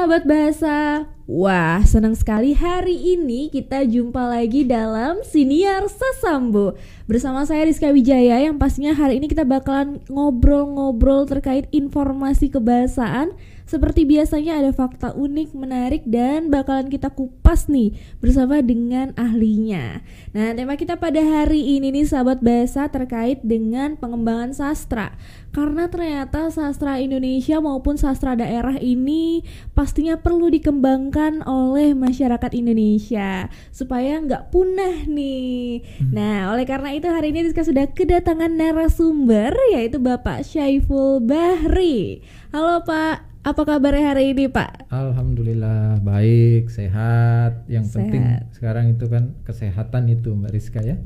Sahabat bahasa, wah senang sekali hari ini kita jumpa lagi dalam Siniar Sasambo Bersama saya Rizka Wijaya yang pastinya hari ini kita bakalan ngobrol-ngobrol terkait informasi kebahasaan seperti biasanya ada fakta unik, menarik dan bakalan kita kupas nih bersama dengan ahlinya. Nah, tema kita pada hari ini nih sahabat bahasa terkait dengan pengembangan sastra. Karena ternyata sastra Indonesia maupun sastra daerah ini pastinya perlu dikembangkan oleh masyarakat Indonesia supaya nggak punah nih. Hmm. Nah, oleh karena itu hari ini Rizka sudah kedatangan narasumber yaitu Bapak Syaiful Bahri. Halo Pak. Apa kabarnya hari ini Pak? Alhamdulillah baik, sehat. Yang sehat. penting sekarang itu kan kesehatan itu Mbak Rizka ya.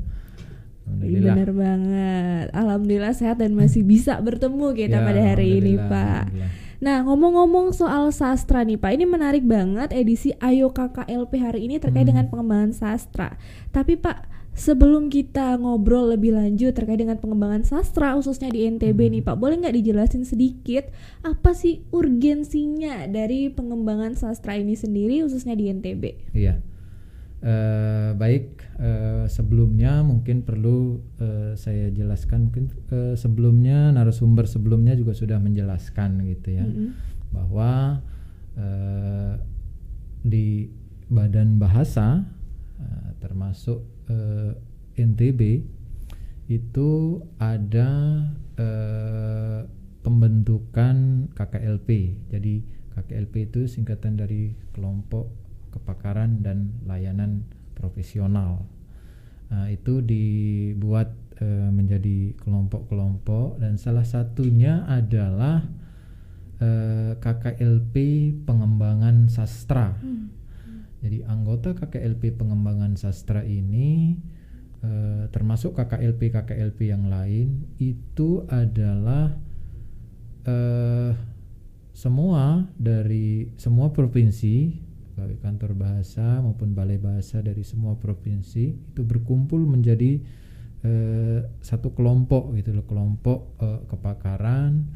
Alhamdulillah. Benar banget. Alhamdulillah sehat dan masih bisa bertemu kita ya, pada hari ini Pak. Nah ngomong-ngomong soal sastra nih Pak, ini menarik banget edisi Ayo KKLP hari ini terkait hmm. dengan pengembangan sastra. Tapi Pak Sebelum kita ngobrol lebih lanjut terkait dengan pengembangan sastra khususnya di NTB nih Pak, boleh nggak dijelasin sedikit apa sih urgensinya dari pengembangan sastra ini sendiri khususnya di NTB? Iya, uh, baik uh, sebelumnya mungkin perlu uh, saya jelaskan mungkin uh, sebelumnya narasumber sebelumnya juga sudah menjelaskan gitu ya -hmm. bahwa uh, di Badan Bahasa uh, termasuk uh, eh, NTB itu ada uh, pembentukan KKLP. Jadi KKLP itu singkatan dari kelompok kepakaran dan layanan profesional. Nah, itu dibuat uh, menjadi kelompok-kelompok dan salah satunya adalah uh, KKLP pengembangan sastra. Hmm jadi anggota KKLP pengembangan sastra ini eh, termasuk KKLP KKLP yang lain itu adalah eh, semua dari semua provinsi baik kantor bahasa maupun balai bahasa dari semua provinsi itu berkumpul menjadi eh, satu kelompok gitu loh kelompok eh, kepakaran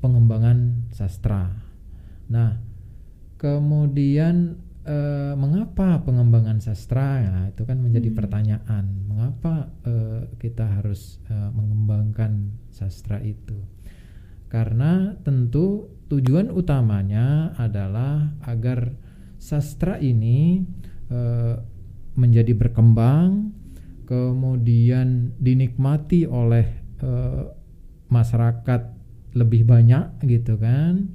pengembangan sastra. Nah, kemudian uh, mengapa pengembangan sastra? Ya itu kan menjadi hmm. pertanyaan. Mengapa uh, kita harus uh, mengembangkan sastra itu? Karena tentu tujuan utamanya adalah agar sastra ini uh, menjadi berkembang kemudian dinikmati oleh uh, masyarakat lebih banyak gitu kan.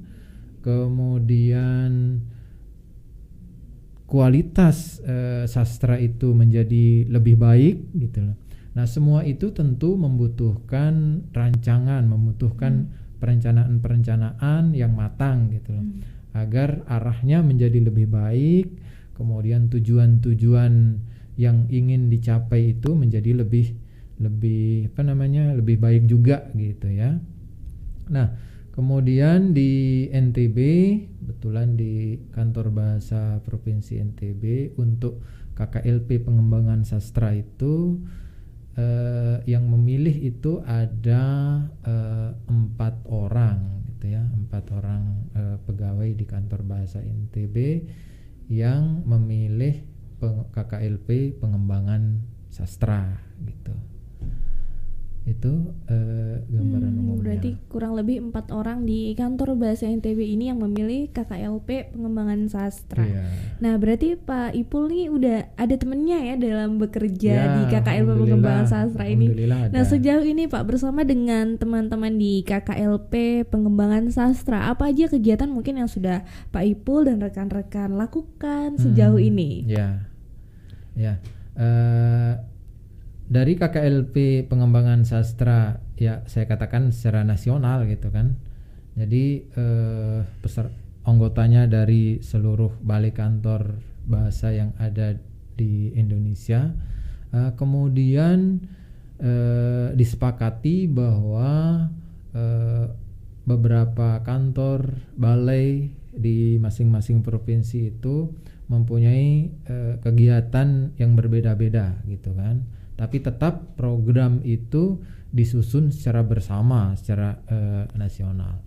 Kemudian kualitas uh, sastra itu menjadi lebih baik gitu loh. Nah, semua itu tentu membutuhkan rancangan, membutuhkan hmm. perencanaan-perencanaan yang matang gitu loh. Hmm. Agar arahnya menjadi lebih baik, kemudian tujuan-tujuan yang ingin dicapai itu menjadi lebih lebih apa namanya? lebih baik juga gitu ya. Nah, Kemudian di NTB, betulan di kantor bahasa provinsi NTB untuk KKLP pengembangan sastra itu eh, yang memilih itu ada eh, empat orang, gitu ya, empat orang eh, pegawai di kantor bahasa NTB yang memilih peng KKLP pengembangan sastra, gitu itu uh, gambaran hmm, umumnya. Berarti kurang lebih empat orang di kantor bahasa NTB ini yang memilih KKLP pengembangan sastra. Yeah. Nah berarti Pak Ipul nih udah ada temennya ya dalam bekerja yeah, di KKLP pengembangan sastra ini. Ada. Nah sejauh ini Pak bersama dengan teman-teman di KKLP pengembangan sastra apa aja kegiatan mungkin yang sudah Pak Ipul dan rekan-rekan lakukan sejauh hmm, ini? Ya, ya. Uh, dari KKLP pengembangan sastra ya saya katakan secara nasional gitu kan. Jadi eh, peser, anggotanya dari seluruh balai kantor bahasa yang ada di Indonesia eh, kemudian eh, disepakati bahwa eh, beberapa kantor balai di masing-masing provinsi itu mempunyai eh, kegiatan yang berbeda-beda gitu kan tapi tetap program itu disusun secara bersama secara uh, nasional.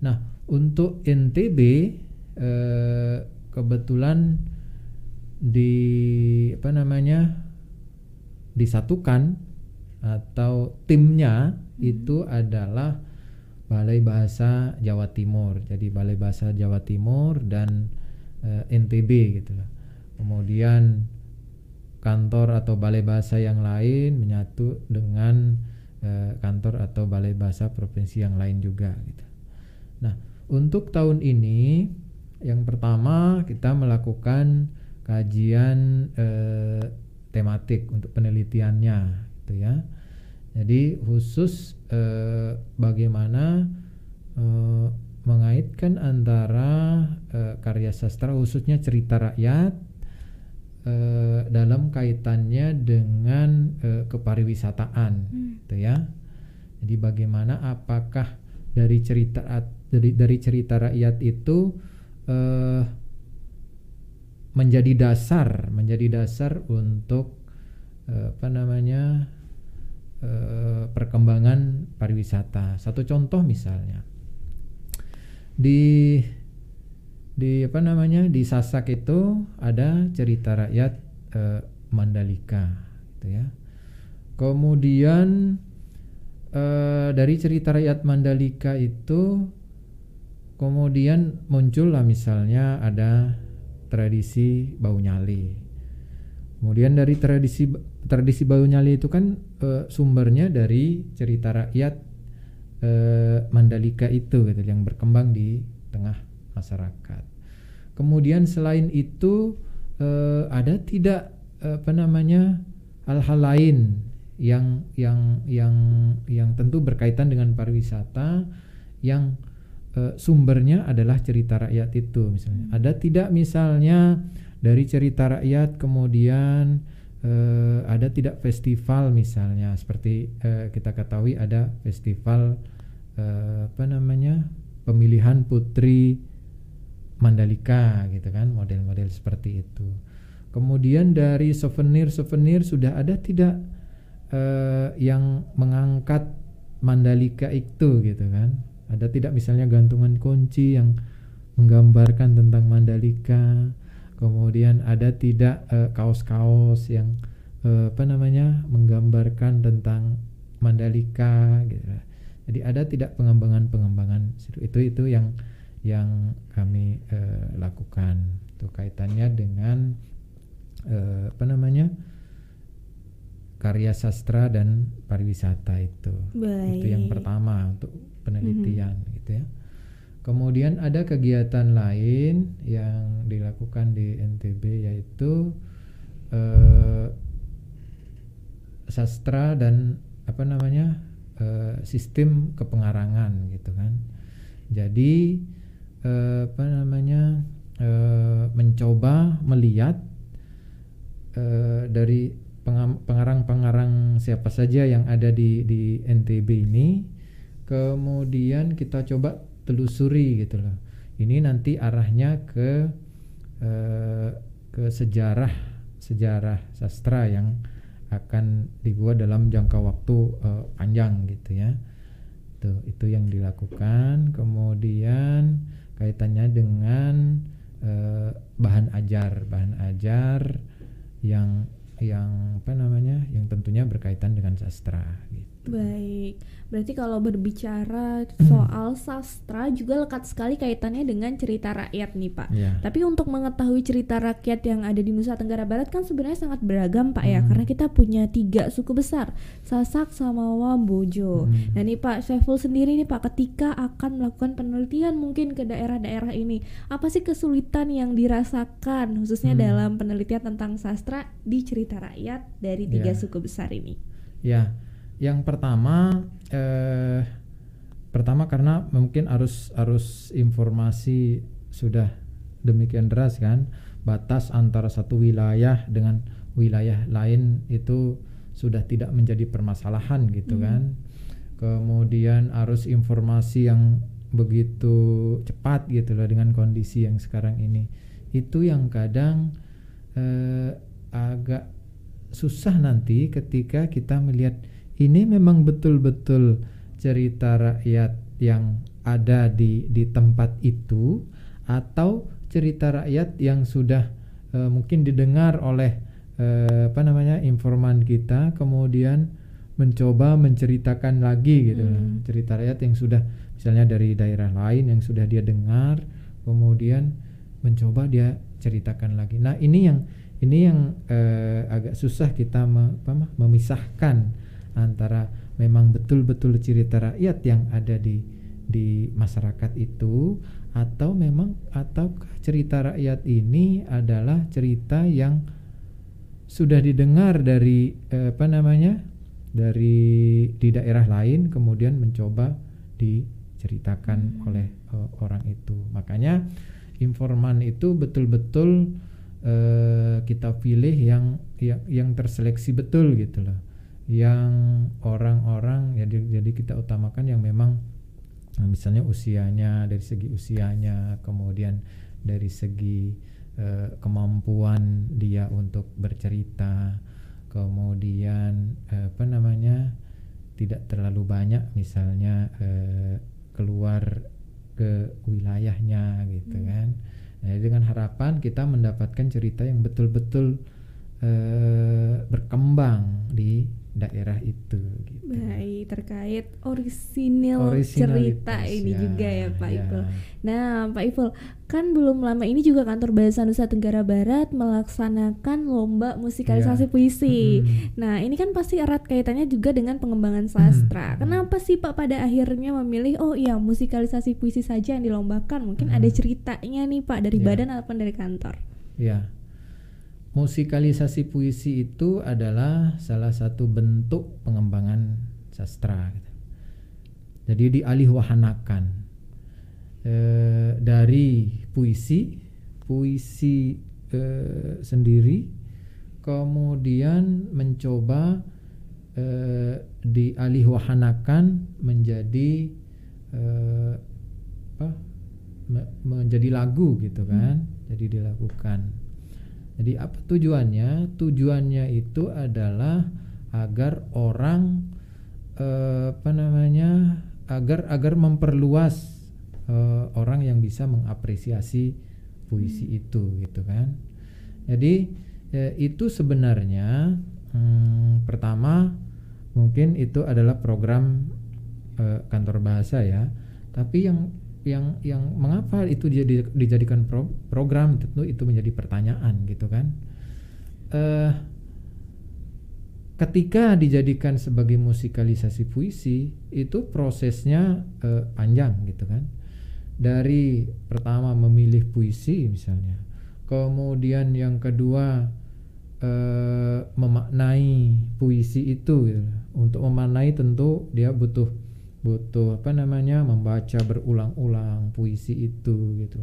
Nah, untuk NTB eh, kebetulan di apa namanya disatukan atau timnya itu adalah Balai Bahasa Jawa Timur. Jadi Balai Bahasa Jawa Timur dan eh, NTB gitu. Kemudian kantor atau balai bahasa yang lain menyatu dengan eh, kantor atau balai bahasa provinsi yang lain juga gitu. Nah, untuk tahun ini yang pertama kita melakukan kajian eh, tematik untuk penelitiannya gitu ya. Jadi khusus eh, bagaimana eh, mengaitkan antara eh, karya sastra khususnya cerita rakyat eh, dalam kaitannya dengan eh, kepariwisataan, Hmm. gitu ya. Jadi bagaimana apakah dari cerita dari dari cerita rakyat itu eh, menjadi dasar menjadi dasar untuk eh, apa namanya eh, perkembangan pariwisata. Satu contoh misalnya di di apa namanya di Sasak itu ada cerita rakyat eh, Mandalika, gitu ya. Kemudian eh, dari cerita rakyat Mandalika itu kemudian muncullah misalnya ada tradisi bau nyali. Kemudian dari tradisi tradisi bau nyali itu kan eh, sumbernya dari cerita rakyat eh, Mandalika itu gitu yang berkembang di tengah masyarakat. Kemudian selain itu eh, ada tidak eh, apa namanya hal-hal lain yang yang yang yang tentu berkaitan dengan pariwisata yang eh, sumbernya adalah cerita rakyat itu misalnya. Ada tidak misalnya dari cerita rakyat kemudian eh, ada tidak festival misalnya seperti eh, kita ketahui ada festival eh, apa namanya pemilihan putri Mandalika gitu kan model-model seperti itu. Kemudian dari souvenir-souvenir sudah ada tidak eh, yang mengangkat Mandalika itu gitu kan? Ada tidak misalnya gantungan kunci yang menggambarkan tentang Mandalika? Kemudian ada tidak eh, kaos-kaos yang eh, apa namanya menggambarkan tentang Mandalika gitu. Jadi ada tidak pengembangan-pengembangan itu itu yang yang kami eh, lakukan. Itu kaitannya dengan eh, apa namanya karya sastra dan pariwisata itu. Itu yang Baik. pertama untuk penelitian gitu ya. Kemudian ada kegiatan lain yang dilakukan di NTB yaitu eh, sastra dan apa namanya eh, sistem kepengarangan gitu kan. Jadi eh, apa namanya eh, mencoba melihat eh, dari pengarang-pengarang siapa saja yang ada di di NTB ini. Kemudian kita coba telusuri gitu loh. Ini nanti arahnya ke eh, ke sejarah sejarah sastra yang akan dibuat dalam jangka waktu eh, panjang gitu ya. Tuh, itu yang dilakukan. Kemudian kaitannya dengan eh, bahan ajar, bahan ajar yang yang apa namanya, yang tentunya berkaitan dengan sastra. Gitu. Baik, berarti kalau berbicara soal sastra juga lekat sekali kaitannya dengan cerita rakyat nih Pak. Ya. Tapi untuk mengetahui cerita rakyat yang ada di Nusa Tenggara Barat kan sebenarnya sangat beragam Pak ya, Hmm. karena kita punya tiga suku besar, Sasak, Samawa, Bojo. Hmm. Nah nih Pak Syaiful sendiri nih Pak, ketika akan melakukan penelitian mungkin ke daerah-daerah ini, apa sih kesulitan yang dirasakan khususnya Hmm. dalam penelitian tentang sastra di cerita rakyat dari tiga Ya. suku besar ini? Ya, yang pertama eh pertama karena mungkin arus arus informasi sudah demikian deras kan, batas antara satu wilayah dengan wilayah lain itu sudah tidak menjadi permasalahan gitu Hmm. kan. Kemudian arus informasi yang begitu cepat gitu loh dengan kondisi yang sekarang ini. Itu yang kadang eh, agak susah nanti ketika kita melihat ini memang betul-betul cerita rakyat yang ada di di tempat itu atau cerita rakyat yang sudah uh, mungkin didengar oleh uh, apa namanya informan kita kemudian mencoba menceritakan lagi gitu hmm. cerita rakyat yang sudah misalnya dari daerah lain yang sudah dia dengar kemudian mencoba dia ceritakan lagi nah ini yang ini yang uh, agak susah kita me, apa, memisahkan antara memang betul-betul cerita rakyat yang ada di di masyarakat itu atau memang atau cerita rakyat ini adalah cerita yang sudah didengar dari eh, apa namanya dari di daerah lain kemudian mencoba diceritakan hmm. oleh uh, orang itu makanya informan itu betul-betul uh, kita pilih yang yang yang terseleksi betul gitu loh yang orang-orang ya jadi kita utamakan yang memang nah misalnya usianya dari segi usianya kemudian dari segi uh, kemampuan dia untuk bercerita kemudian eh, apa namanya tidak terlalu banyak misalnya eh, keluar ke wilayahnya gitu hmm. kan nah, dengan harapan kita mendapatkan cerita yang betul-betul eh, berkembang di daerah itu gitu. Baik, terkait orisinil cerita ini ya, juga ya Pak ya. Ipul. Nah, Pak Ipul, kan belum lama ini juga kantor Bahasa Nusa Tenggara Barat melaksanakan lomba musikalisasi ya. puisi. Hmm. Nah, ini kan pasti erat kaitannya juga dengan pengembangan sastra. Hmm. Kenapa sih Pak pada akhirnya memilih oh iya musikalisasi puisi saja yang dilombakan? Mungkin hmm. ada ceritanya nih Pak dari ya. badan ataupun dari kantor. Ya musikalisasi puisi itu adalah salah satu bentuk pengembangan sastra. Gitu. Jadi dialihwahanakan e, dari puisi, puisi e, sendiri, kemudian mencoba e, dialihwahanakan menjadi e, apa? menjadi lagu gitu kan, hmm. jadi dilakukan jadi apa tujuannya? Tujuannya itu adalah agar orang eh, apa namanya? agar agar memperluas eh, orang yang bisa mengapresiasi puisi hmm. itu gitu kan. Jadi eh, itu sebenarnya hmm, pertama mungkin itu adalah program eh, kantor bahasa ya. Tapi yang yang yang mengapa itu jadi dijadikan pro, program tentu itu menjadi pertanyaan gitu kan? Uh, ketika dijadikan sebagai musikalisasi puisi itu prosesnya uh, panjang gitu kan? Dari pertama memilih puisi misalnya. Kemudian yang kedua uh, memaknai puisi itu gitu. untuk memaknai tentu dia butuh butuh apa namanya membaca berulang-ulang puisi itu gitu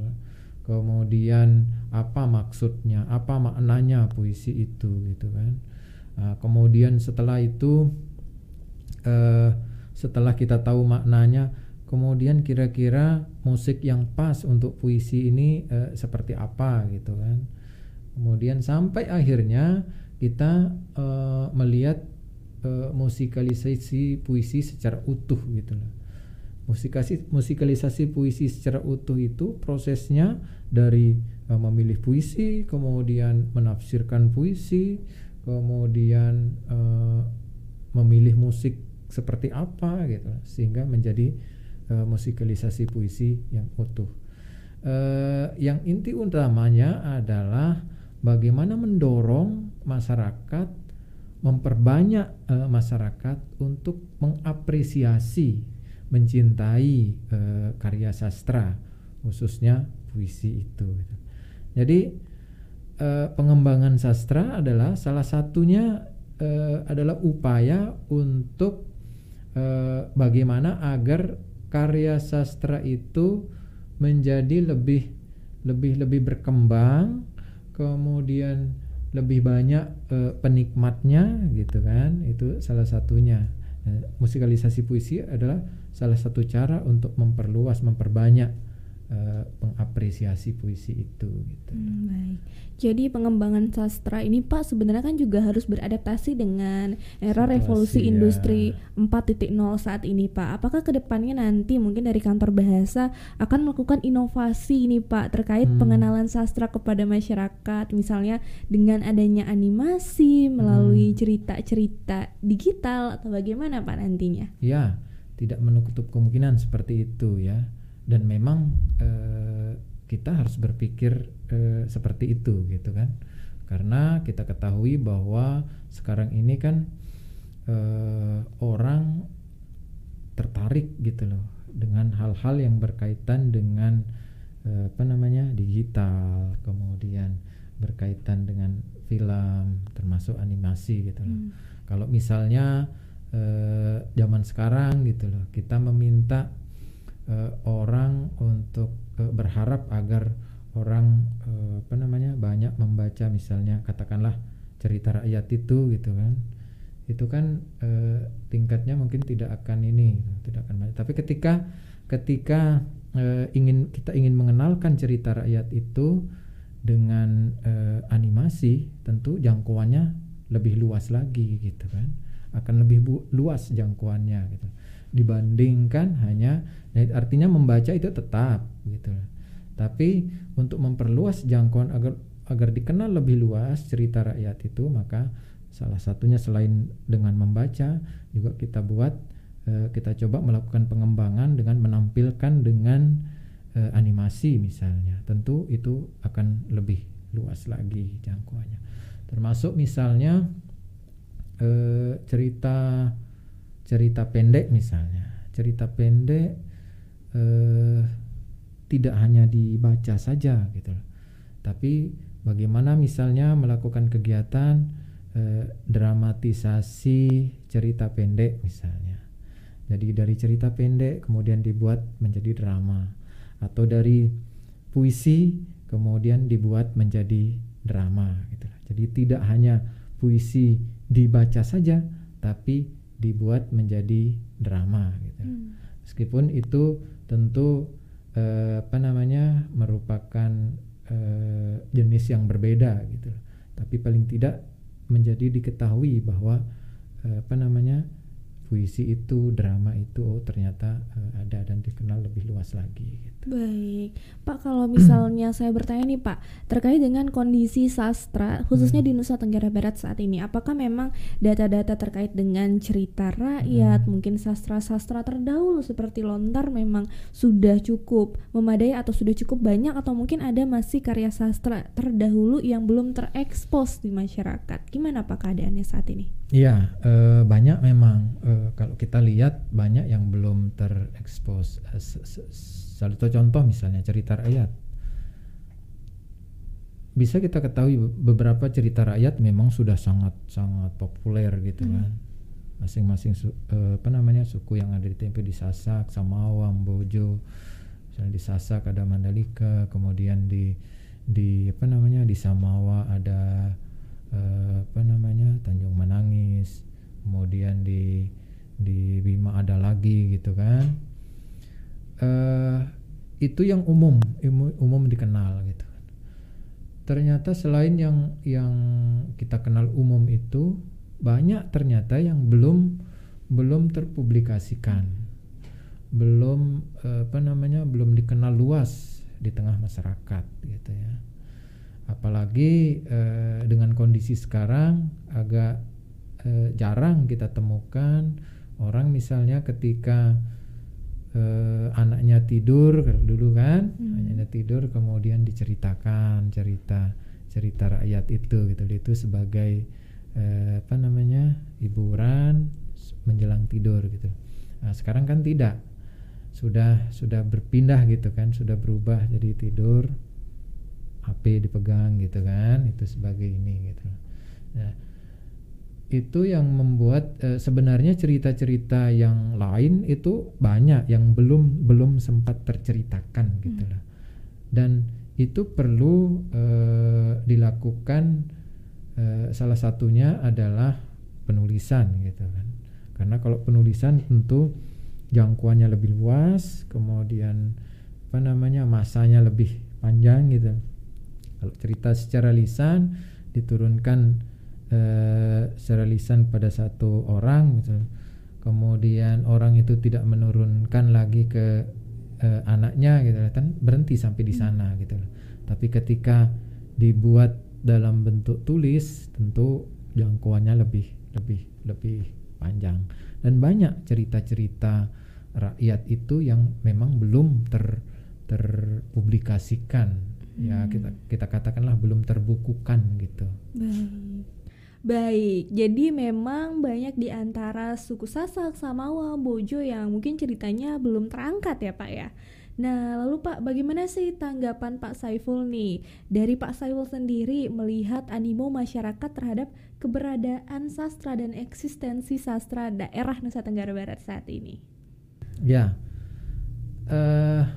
kemudian apa maksudnya apa maknanya puisi itu gitu kan. Nah, kemudian setelah itu uh, setelah kita tahu maknanya kemudian kira-kira musik yang pas untuk puisi ini uh, seperti apa gitu kan. Kemudian sampai akhirnya kita uh, melihat uh, musikalisasi puisi secara utuh gitu loh. Musikasi, musikalisasi puisi secara utuh itu prosesnya dari uh, memilih puisi, kemudian menafsirkan puisi, kemudian uh, memilih musik seperti apa gitu sehingga menjadi uh, musikalisasi puisi yang utuh. Uh, yang inti utamanya adalah bagaimana mendorong masyarakat memperbanyak uh, masyarakat untuk mengapresiasi, mencintai uh, karya sastra, khususnya puisi itu. Jadi uh, pengembangan sastra adalah salah satunya uh, adalah upaya untuk uh, bagaimana agar karya sastra itu menjadi lebih lebih lebih berkembang, kemudian lebih banyak uh, penikmatnya gitu kan itu salah satunya. Nah, musikalisasi puisi adalah salah satu cara untuk memperluas memperbanyak uh, mengapresiasi puisi itu gitu. Hmm, baik. Jadi pengembangan sastra ini Pak sebenarnya kan juga harus beradaptasi dengan era Situasi, revolusi ya. industri 4.0 saat ini Pak. Apakah ke depannya nanti mungkin dari kantor bahasa akan melakukan inovasi ini Pak terkait Hmm. pengenalan sastra kepada masyarakat misalnya dengan adanya animasi melalui Hmm. cerita-cerita digital atau bagaimana Pak nantinya? Ya, tidak menutup kemungkinan seperti itu ya. Dan memang eh, kita harus berpikir eh, seperti itu gitu kan. Karena kita ketahui bahwa sekarang ini kan eh, orang tertarik gitu loh dengan hal-hal yang berkaitan dengan eh, apa namanya digital, kemudian berkaitan dengan film, termasuk animasi gitu loh. Hmm. Kalau misalnya eh, zaman sekarang gitu loh, kita meminta eh, orang untuk eh, berharap agar orang eh, apa namanya banyak membaca misalnya katakanlah cerita rakyat itu gitu kan, itu kan tingkatnya mungkin tidak akan ini, tidak akan banyak. Tapi ketika ketika ingin kita ingin mengenalkan cerita rakyat itu dengan animasi, tentu jangkauannya lebih luas lagi gitu kan. Akan lebih luas jangkauannya gitu dibandingkan hanya nah, artinya membaca itu tetap gitu. Tapi untuk memperluas jangkauan agar agar dikenal lebih luas cerita rakyat itu maka salah satunya selain dengan membaca juga kita buat eh, kita coba melakukan pengembangan dengan menampilkan dengan eh, animasi misalnya. Tentu itu akan lebih luas lagi jangkauannya. Termasuk misalnya eh, cerita cerita pendek misalnya cerita pendek eh, tidak hanya dibaca saja gitu tapi bagaimana misalnya melakukan kegiatan eh, dramatisasi cerita pendek misalnya. Jadi dari cerita pendek kemudian dibuat menjadi drama. Atau dari puisi kemudian dibuat menjadi drama gitu jadi tidak hanya puisi dibaca saja tapi dibuat menjadi drama gitu. Hmm. Meskipun itu tentu eh, apa namanya merupakan eh, jenis yang berbeda gitu. Tapi paling tidak menjadi diketahui bahwa eh, apa namanya puisi itu, drama itu oh, ternyata eh, ada dan dikenal lebih luas lagi gitu. Baik, Pak. Kalau misalnya saya bertanya nih, Pak, terkait dengan kondisi sastra, khususnya Hmm. di Nusa Tenggara Barat saat ini, apakah memang data-data terkait dengan cerita rakyat, Hmm. mungkin sastra-sastra terdahulu seperti Lontar, memang sudah cukup memadai atau sudah cukup banyak, atau mungkin ada masih karya sastra terdahulu yang belum terekspos di masyarakat? Gimana Pak keadaannya saat ini? Iya, eh, banyak memang eh, kalau kita lihat banyak yang belum terekspos. Eh, Salah satu contoh misalnya cerita rakyat. Bisa kita ketahui be- beberapa cerita rakyat memang sudah sangat sangat populer gitu Hmm. kan. Masing-masing eh, apa namanya suku yang ada di tempe di Sasak, Samawa, Bojo. Misalnya di Sasak ada Mandalika, kemudian di di apa namanya di Samawa ada eh, apa namanya Tanjung Manangis kemudian di di Bima ada lagi gitu kan eh itu yang umum umum dikenal gitu kan. Ternyata selain yang yang kita kenal umum itu banyak ternyata yang belum belum terpublikasikan. Belum eh, apa namanya belum dikenal luas di tengah masyarakat gitu ya. Apalagi eh, dengan kondisi sekarang agak eh, jarang kita temukan orang misalnya ketika eh, anaknya tidur dulu kan Hmm. anaknya tidur kemudian diceritakan cerita cerita rakyat itu gitu. Itu sebagai eh, apa namanya hiburan menjelang tidur gitu. Nah sekarang kan tidak. Sudah sudah berpindah gitu kan sudah berubah jadi tidur HP dipegang gitu kan itu sebagai ini gitu. Nah itu yang membuat eh, sebenarnya cerita-cerita yang lain itu banyak yang belum belum sempat terceritakan gitu Hmm. lah dan itu perlu eh, dilakukan eh, salah satunya adalah penulisan gitu kan. Karena kalau penulisan tentu jangkauannya lebih luas kemudian apa namanya masanya lebih panjang gitu. Kalau cerita secara lisan diturunkan eh, secara lisan pada satu orang gitu kemudian orang itu tidak menurunkan lagi ke uh, anaknya gitu kan berhenti sampai di hmm. sana gitu loh. Tapi ketika dibuat dalam bentuk tulis tentu jangkauannya lebih lebih lebih panjang dan banyak cerita-cerita rakyat itu yang memang belum ter terpublikasikan hmm. ya kita kita katakanlah belum terbukukan gitu. Baik. Baik, jadi memang banyak di antara suku Sasak, Samawa, Bojo yang mungkin ceritanya belum terangkat ya Pak ya. Nah, lalu Pak, bagaimana sih tanggapan Pak Saiful nih? Dari Pak Saiful sendiri melihat animo masyarakat terhadap keberadaan sastra dan eksistensi sastra daerah Nusa Tenggara Barat saat ini. Ya, uh,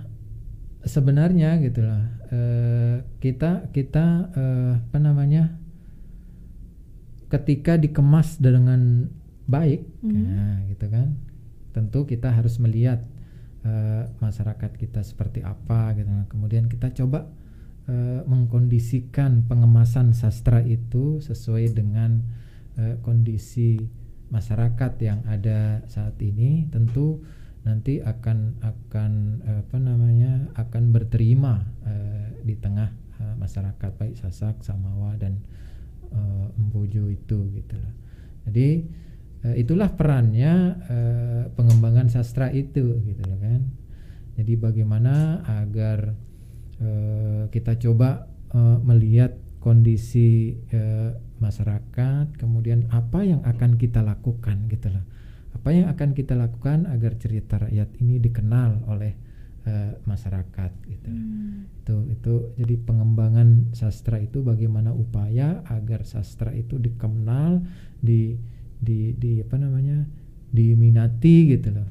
sebenarnya gitulah uh, kita kita uh, apa namanya ketika dikemas dengan baik, hmm. nah, gitu kan, tentu kita harus melihat uh, masyarakat kita seperti apa, gitu. Nah, kemudian kita coba uh, mengkondisikan pengemasan sastra itu sesuai dengan uh, kondisi masyarakat yang ada saat ini, tentu nanti akan akan apa namanya akan berterima uh, di tengah uh, masyarakat baik Sasak, Samawa dan uh, Embojo itu gitu loh. Jadi uh, itulah perannya uh, pengembangan sastra itu gitu loh kan. Jadi bagaimana agar uh, kita coba uh, melihat kondisi uh, masyarakat, kemudian apa yang akan kita lakukan gitu loh. Apa yang akan kita lakukan agar cerita rakyat ini dikenal oleh uh, masyarakat gitu. Hmm. Itu itu jadi pengembangan sastra itu bagaimana upaya agar sastra itu dikenal, di di di apa namanya? diminati gitu loh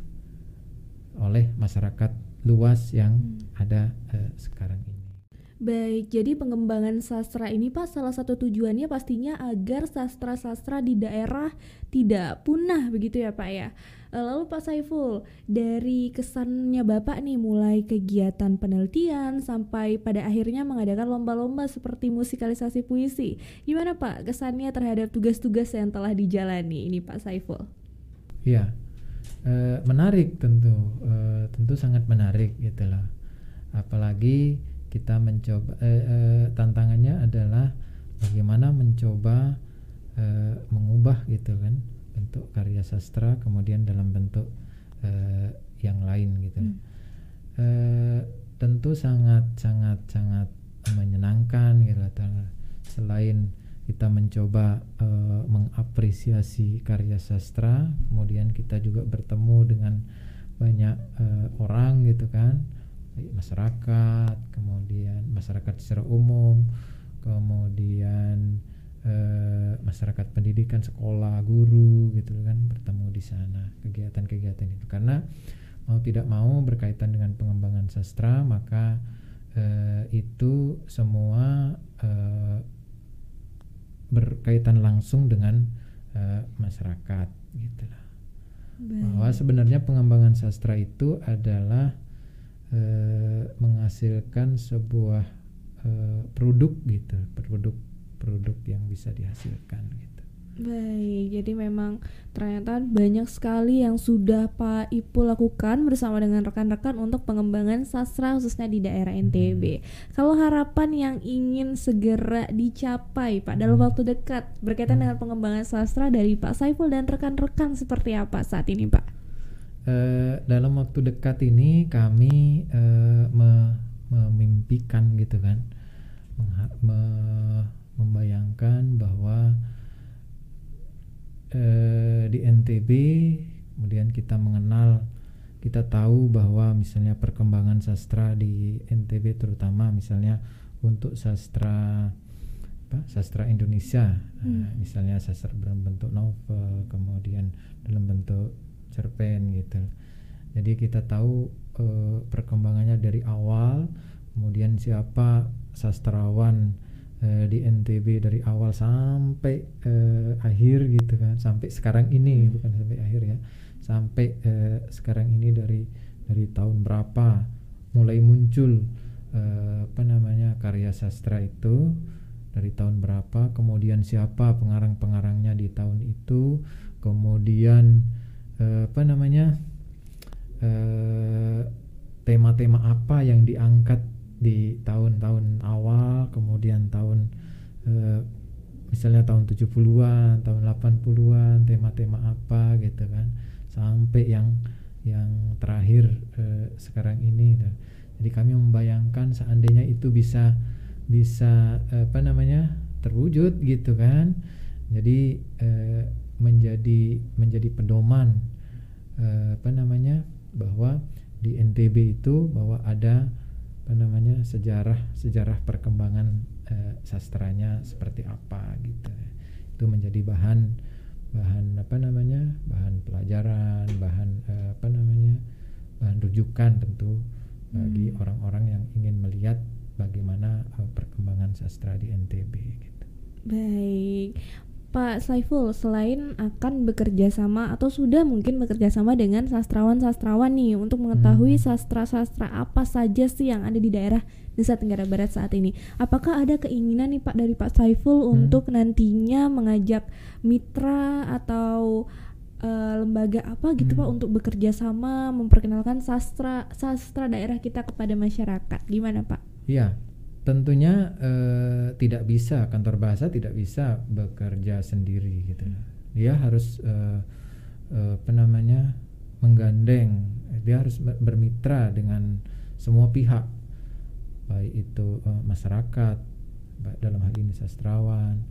oleh masyarakat luas yang hmm. ada uh, sekarang ini. Baik, jadi pengembangan sastra ini Pak salah satu tujuannya pastinya agar sastra-sastra di daerah tidak punah begitu ya Pak ya. Eh, lalu Pak Saiful, dari kesannya Bapak nih mulai kegiatan penelitian sampai pada akhirnya mengadakan lomba-lomba seperti musikalisasi puisi. Gimana Pak kesannya terhadap tugas-tugas yang telah dijalani ini Pak Saiful? Iya, e, menarik tentu, e, tentu sangat menarik gitu loh. Apalagi kita mencoba eh, eh, tantangannya adalah bagaimana mencoba eh, mengubah gitu kan bentuk karya sastra kemudian dalam bentuk eh, yang lain gitu hmm. eh, tentu sangat sangat sangat menyenangkan gitu selain kita mencoba uh, mengapresiasi karya sastra kemudian kita juga bertemu dengan banyak uh, orang gitu kan masyarakat, kemudian masyarakat secara umum, kemudian eh, masyarakat pendidikan, sekolah, guru gitu kan bertemu di sana kegiatan-kegiatan itu karena mau tidak mau berkaitan dengan pengembangan sastra maka eh, itu semua eh, berkaitan langsung dengan eh, masyarakat gitu lah. Bahwa sebenarnya pengembangan sastra itu adalah Eh, menghasilkan sebuah uh, produk gitu produk produk yang bisa dihasilkan gitu baik jadi memang ternyata banyak sekali yang sudah Pak Ipu lakukan bersama dengan rekan-rekan untuk pengembangan sastra khususnya di daerah NTB hmm. kalau harapan yang ingin segera dicapai Pak dalam hmm. waktu dekat berkaitan hmm. dengan pengembangan sastra dari Pak Saiful dan rekan-rekan seperti apa saat ini Pak uh, dalam waktu dekat ini kami uh, me memimpikan gitu kan me membayangkan bahwa uh, di NTB kemudian kita mengenal kita tahu bahwa misalnya perkembangan sastra di NTB terutama misalnya untuk sastra apa sastra Indonesia hmm. misalnya sastra dalam bentuk novel kemudian dalam bentuk cerpen gitu. Jadi kita tahu uh, perkembangannya dari awal kemudian siapa sastrawan uh, di NTB dari awal sampai uh, akhir gitu kan. Sampai sekarang ini bukan sampai akhir ya. Sampai uh, sekarang ini dari dari tahun berapa mulai muncul uh, apa namanya karya sastra itu dari tahun berapa, kemudian siapa pengarang-pengarangnya di tahun itu, kemudian uh, apa namanya tema-tema uh, apa yang diangkat di tahun-tahun awal, kemudian tahun uh, misalnya tahun 70-an, tahun 80-an, tema-tema apa gitu kan. Sampai yang yang terakhir uh, sekarang ini gitu. Jadi kami membayangkan seandainya itu bisa bisa apa namanya? terwujud gitu kan. Jadi uh, menjadi menjadi pedoman uh, apa namanya? bahwa di NTB itu bahwa ada apa namanya sejarah sejarah perkembangan uh, sastranya seperti apa gitu itu menjadi bahan bahan apa namanya bahan pelajaran bahan uh, apa namanya bahan rujukan tentu bagi hmm. orang-orang hmm. yang ingin melihat bagaimana uh, perkembangan sastra di NTB gitu. Baik. Pak Saiful selain akan bekerja sama atau sudah mungkin bekerja sama dengan sastrawan-sastrawan nih untuk mengetahui hmm. sastra-sastra apa saja sih yang ada di daerah Nusa Tenggara Barat saat ini. Apakah ada keinginan nih Pak dari Pak Saiful hmm. untuk nantinya mengajak mitra atau uh, lembaga apa gitu hmm. Pak untuk bekerja sama memperkenalkan sastra sastra daerah kita kepada masyarakat? Gimana Pak? Iya, tentunya uh, tidak bisa kantor bahasa tidak bisa bekerja sendiri gitu. Dia harus uh, uh, apa namanya menggandeng dia harus bermitra dengan semua pihak baik itu uh, masyarakat dalam hal ini sastrawan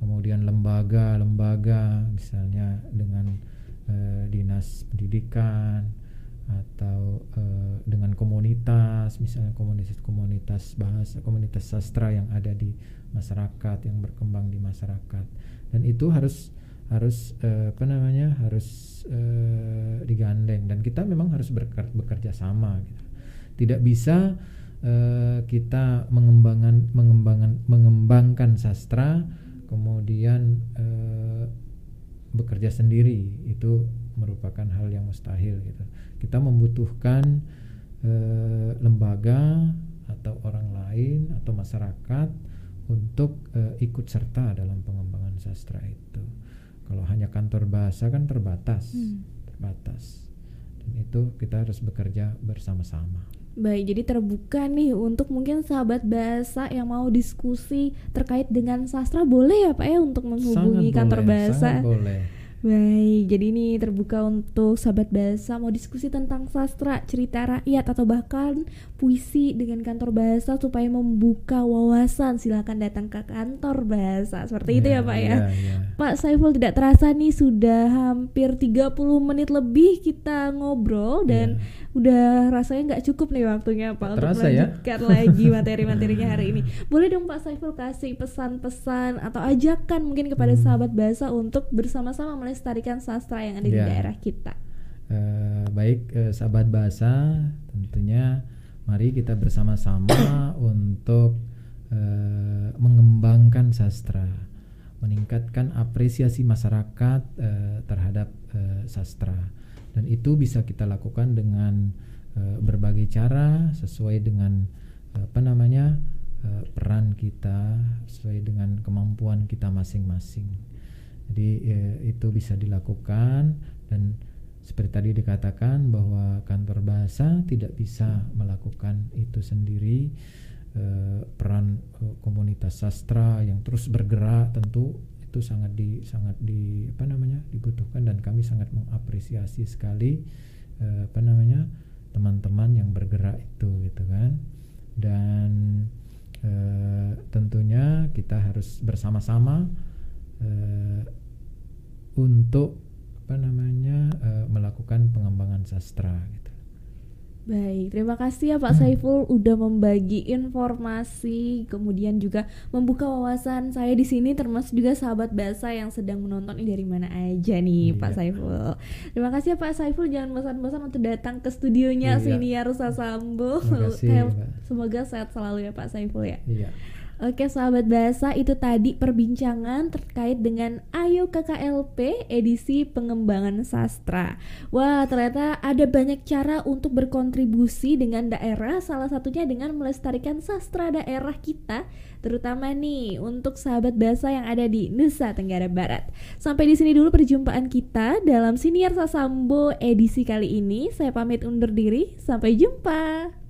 kemudian lembaga-lembaga misalnya dengan uh, dinas pendidikan atau uh, dengan komunitas misalnya komunitas-komunitas bahasa komunitas sastra yang ada di masyarakat yang berkembang di masyarakat. Dan itu harus harus uh, apa namanya harus uh, digandeng. Dan kita memang harus bekerja, sama gitu. Tidak bisa uh, kita mengembangkan mengembangkan mengembangkan sastra kemudian uh, bekerja sendiri. Itu merupakan hal yang mustahil gitu. Kita membutuhkan e, lembaga atau orang lain atau masyarakat untuk e, ikut serta dalam pengembangan sastra itu. Kalau hanya kantor bahasa kan terbatas, hmm. terbatas. Dan itu kita harus bekerja bersama-sama. Baik, jadi terbuka nih untuk mungkin sahabat bahasa yang mau diskusi terkait dengan sastra boleh ya Pak ya untuk menghubungi sangat kantor boleh, bahasa. Sangat boleh Baik, jadi ini terbuka untuk sahabat bahasa mau diskusi tentang sastra, cerita rakyat atau bahkan puisi dengan kantor bahasa supaya membuka wawasan. Silakan datang ke kantor bahasa. Seperti yeah, itu ya, Pak ya. Yeah, yeah. Pak Saiful tidak terasa nih sudah hampir 30 menit lebih kita ngobrol dan yeah. udah rasanya nggak cukup nih waktunya Pak terasa untuk ya? melanjutkan ya? lagi materi-materinya hari ini. Boleh dong Pak Saiful kasih pesan-pesan atau ajakan mungkin kepada hmm. sahabat bahasa untuk bersama-sama melestarikan sastra yang ada yeah. di ya. daerah kita. Uh, baik uh, sahabat bahasa, tentunya mari kita bersama-sama untuk uh, mengembangkan sastra, meningkatkan apresiasi masyarakat uh, terhadap uh, sastra, dan itu bisa kita lakukan dengan uh, berbagai cara sesuai dengan uh, apa namanya peran kita, sesuai dengan kemampuan kita masing-masing. Jadi ya, itu bisa dilakukan dan seperti tadi dikatakan bahwa kantor bahasa tidak bisa melakukan itu sendiri. Eh, peran eh, komunitas sastra yang terus bergerak tentu itu sangat di sangat di apa namanya dibutuhkan dan kami sangat mengapresiasi sekali eh, apa namanya teman-teman yang bergerak itu gitu kan. Dan eh, tentunya kita harus bersama-sama uh, untuk apa namanya uh, melakukan pengembangan sastra gitu. Baik, terima kasih ya Pak hmm. Saiful udah membagi informasi, kemudian juga membuka wawasan saya di sini termasuk juga sahabat bahasa yang sedang menonton ini dari mana aja nih iya. Pak Saiful. Terima kasih ya Pak Saiful, jangan bosan-bosan untuk datang ke studionya iya. Siniar Sasambo. Terima kasih, Semoga sehat selalu ya Pak Saiful ya. Iya. Oke sahabat bahasa itu tadi perbincangan terkait dengan Ayo KKLP edisi pengembangan sastra. Wah ternyata ada banyak cara untuk berkontribusi dengan daerah Salah satunya dengan melestarikan sastra daerah kita Terutama nih untuk sahabat bahasa yang ada di Nusa Tenggara Barat. Sampai di sini dulu perjumpaan kita dalam Siniar Sasambo edisi kali ini. Saya pamit undur diri, sampai jumpa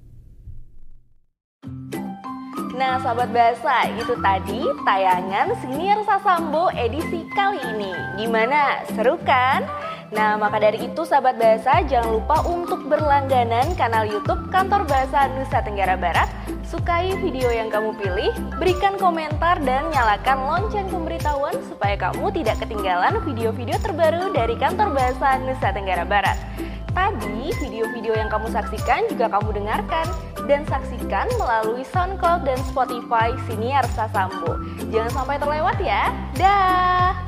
Nah, sahabat bahasa, itu tadi tayangan Senior Sasambo edisi kali ini. Gimana? Seru kan? Nah, maka dari itu sahabat bahasa jangan lupa untuk berlangganan kanal YouTube Kantor Bahasa Nusa Tenggara Barat. Sukai video yang kamu pilih, berikan komentar dan nyalakan lonceng pemberitahuan supaya kamu tidak ketinggalan video-video terbaru dari Kantor Bahasa Nusa Tenggara Barat. Tadi video-video yang kamu saksikan juga kamu dengarkan dan saksikan melalui SoundCloud dan Spotify Siniar Sasambo. Jangan sampai terlewat ya. Dah.